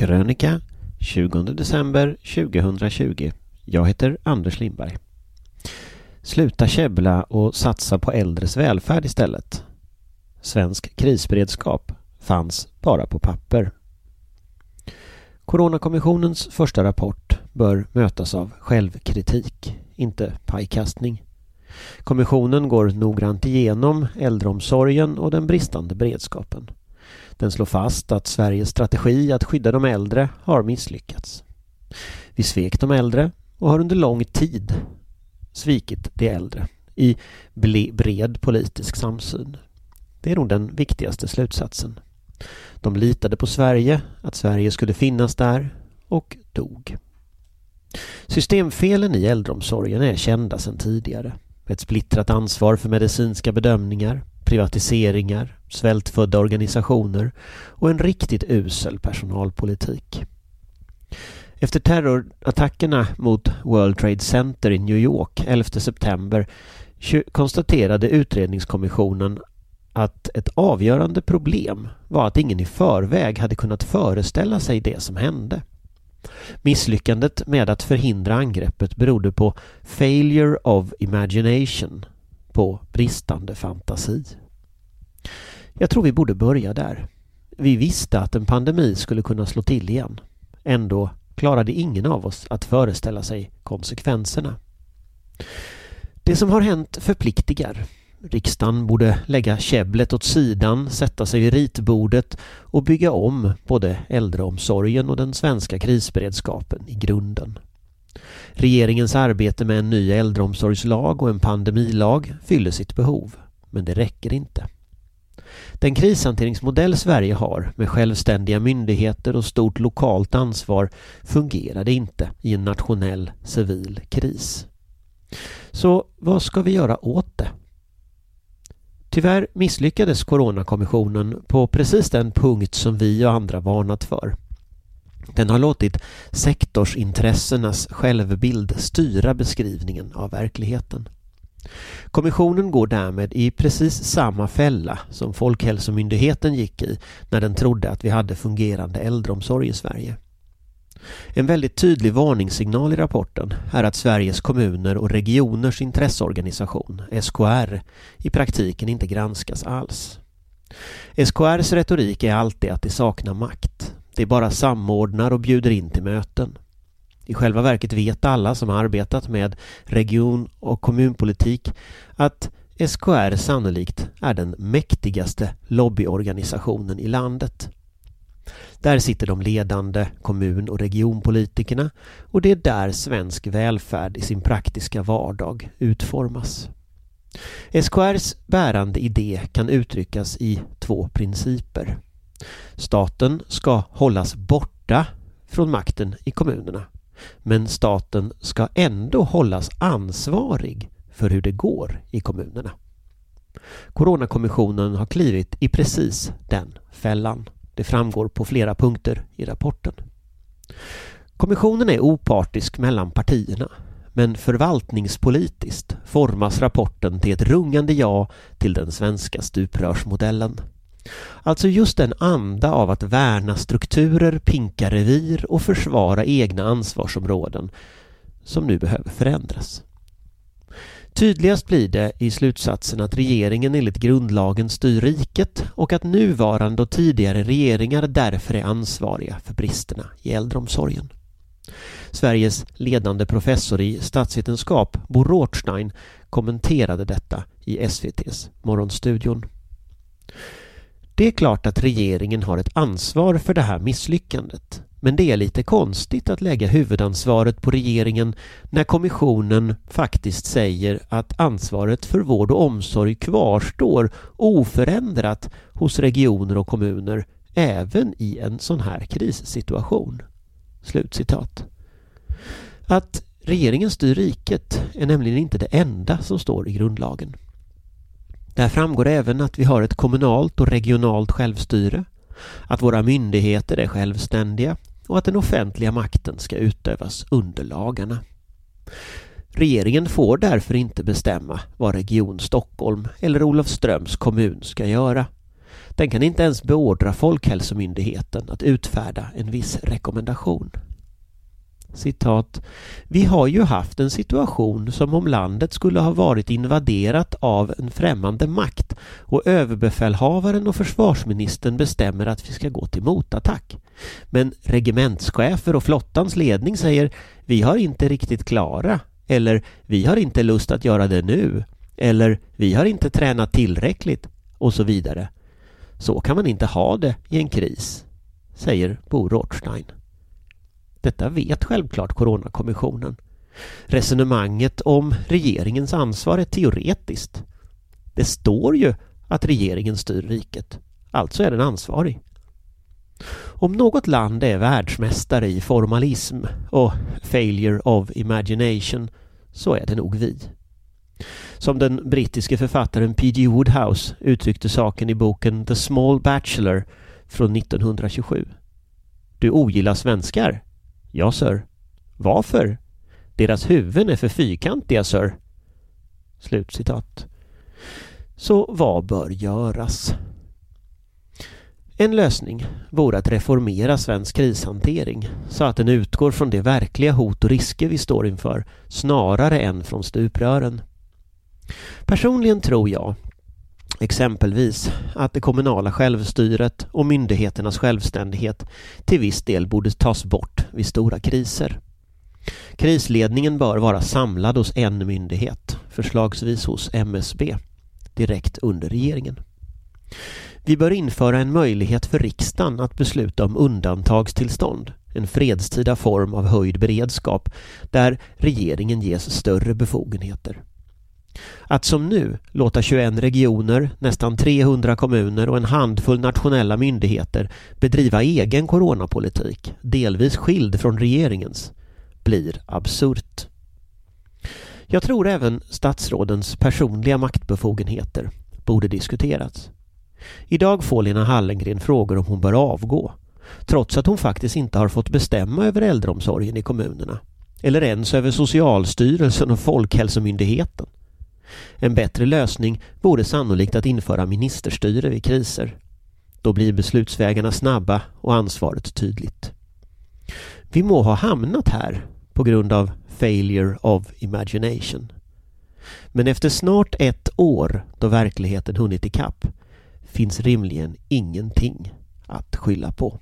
Krönika 20 december 2020. Jag heter Anders Lindberg. Sluta käbbla och satsa på äldres välfärd istället. Svensk krisberedskap fanns bara på papper. Coronakommissionens första rapport bör mötas av självkritik, inte pajkastning. Kommissionen går noggrant igenom äldreomsorgen och den bristande beredskapen. Den slår fast att Sveriges strategi att skydda de äldre har misslyckats. Vi svek de äldre och har under lång tid svikit de äldre i bred politisk samsyn. Det är nog den viktigaste slutsatsen. De litade på Sverige, att Sverige skulle finnas där och dog. Systemfelen i äldreomsorgen är kända sedan tidigare. Ett splittrat ansvar för medicinska bedömningar, privatiseringar, svältfödda organisationer och en riktigt usel personalpolitik. Efter terrorattackerna mot World Trade Center i New York 11 september konstaterade utredningskommissionen att ett avgörande problem var att ingen i förväg hade kunnat föreställa sig det som hände. Misslyckandet med att förhindra angreppet berodde på failure of imagination, på bristande fantasi. Jag tror vi borde börja där. Vi visste att en pandemi skulle kunna slå till igen. Ändå klarade ingen av oss att föreställa sig konsekvenserna. Det som har hänt förpliktigar. Riksdagen borde lägga käbblet åt sidan, sätta sig vid ritbordet och bygga om både äldreomsorgen och den svenska krisberedskapen i grunden. Regeringens arbete med en ny äldreomsorgslag och en pandemilag fyller sitt behov, men det räcker inte. Den krishanteringsmodell Sverige har med självständiga myndigheter och stort lokalt ansvar fungerade inte i en nationell civil kris. Så vad ska vi göra åt det? Tyvärr misslyckades Coronakommissionen på precis den punkt som vi och andra varnat för. Den har låtit sektorsintressenas självbild styra beskrivningen av verkligheten. Kommissionen går därmed i precis samma fälla som Folkhälsomyndigheten gick i när den trodde att vi hade fungerande äldreomsorg i Sverige. En väldigt tydlig varningssignal i rapporten är att Sveriges kommuner och regioners intresseorganisation, SKR, i praktiken inte granskas alls. SKRs retorik är alltid att det saknar makt. Det bara samordnar och bjuder in till möten. I själva verket vet alla som har arbetat med region och kommunpolitik att SKR sannolikt är den mäktigaste lobbyorganisationen i landet. Där sitter de ledande kommun och regionpolitikerna och det är där svensk välfärd i sin praktiska vardag utformas. SKRs bärande idé kan uttryckas i två principer. Staten ska hållas borta från makten i kommunerna men staten ska ändå hållas ansvarig för hur det går i kommunerna. Coronakommissionen har klivit i precis den fällan. Det framgår på flera punkter i rapporten. Kommissionen är opartisk mellan partierna men förvaltningspolitiskt formas rapporten till ett rungande ja till den svenska stuprörsmodellen. Alltså just den anda av att värna strukturer, pinka revir och försvara egna ansvarsområden som nu behöver förändras. Tydligast blir det i slutsatsen att regeringen enligt grundlagen styr riket och att nuvarande och tidigare regeringar därför är ansvariga för bristerna i äldreomsorgen. Sveriges ledande professor i statsvetenskap, Bo Rothstein, kommenterade detta i SVTs Morgonstudion. Det är klart att regeringen har ett ansvar för det här misslyckandet. Men det är lite konstigt att lägga huvudansvaret på regeringen när kommissionen faktiskt säger att ansvaret för vård och omsorg kvarstår oförändrat hos regioner och kommuner även i en sån här krissituation. Slutcitat. Att regeringen styr riket är nämligen inte det enda som står i grundlagen. Där framgår även att vi har ett kommunalt och regionalt självstyre, att våra myndigheter är självständiga och att den offentliga makten ska utövas under lagarna. Regeringen får därför inte bestämma vad Region Stockholm eller Olofströms kommun ska göra. Den kan inte ens beordra Folkhälsomyndigheten att utfärda en viss rekommendation. Citat. Vi har ju haft en situation som om landet skulle ha varit invaderat av en främmande makt och överbefälhavaren och försvarsministern bestämmer att vi ska gå till motattack. Men regementschefer och flottans ledning säger vi har inte riktigt klara eller vi har inte lust att göra det nu eller vi har inte tränat tillräckligt och så vidare. Så kan man inte ha det i en kris, säger Bo Rothstein. Detta vet självklart Coronakommissionen. Resonemanget om regeringens ansvar är teoretiskt. Det står ju att regeringen styr riket. Alltså är den ansvarig. Om något land är världsmästare i formalism och failure of imagination så är det nog vi. Som den brittiske författaren P.G. Woodhouse uttryckte saken i boken The Small Bachelor från 1927. Du ogillar svenskar? Ja, sir. Varför? Deras huvuden är för fyrkantiga, sir. Slutcitat. Så vad bör göras? En lösning vore att reformera svensk krishantering så att den utgår från de verkliga hot och risker vi står inför snarare än från stuprören. Personligen tror jag exempelvis att det kommunala självstyret och myndigheternas självständighet till viss del borde tas bort vid stora kriser. Krisledningen bör vara samlad hos en myndighet, förslagsvis hos MSB, direkt under regeringen. Vi bör införa en möjlighet för riksdagen att besluta om undantagstillstånd, en fredstida form av höjd beredskap där regeringen ges större befogenheter. Att som nu låta 21 regioner, nästan 300 kommuner och en handfull nationella myndigheter bedriva egen coronapolitik, delvis skild från regeringens, blir absurt. Jag tror även statsrådens personliga maktbefogenheter borde diskuterats. Idag får Lena Hallengren frågor om hon bör avgå, trots att hon faktiskt inte har fått bestämma över äldreomsorgen i kommunerna, eller ens över Socialstyrelsen och Folkhälsomyndigheten. En bättre lösning vore sannolikt att införa ministerstyre vid kriser. Då blir beslutsvägarna snabba och ansvaret tydligt. Vi må ha hamnat här på grund av failure of imagination. Men efter snart ett år då verkligheten hunnit ikapp finns rimligen ingenting att skylla på.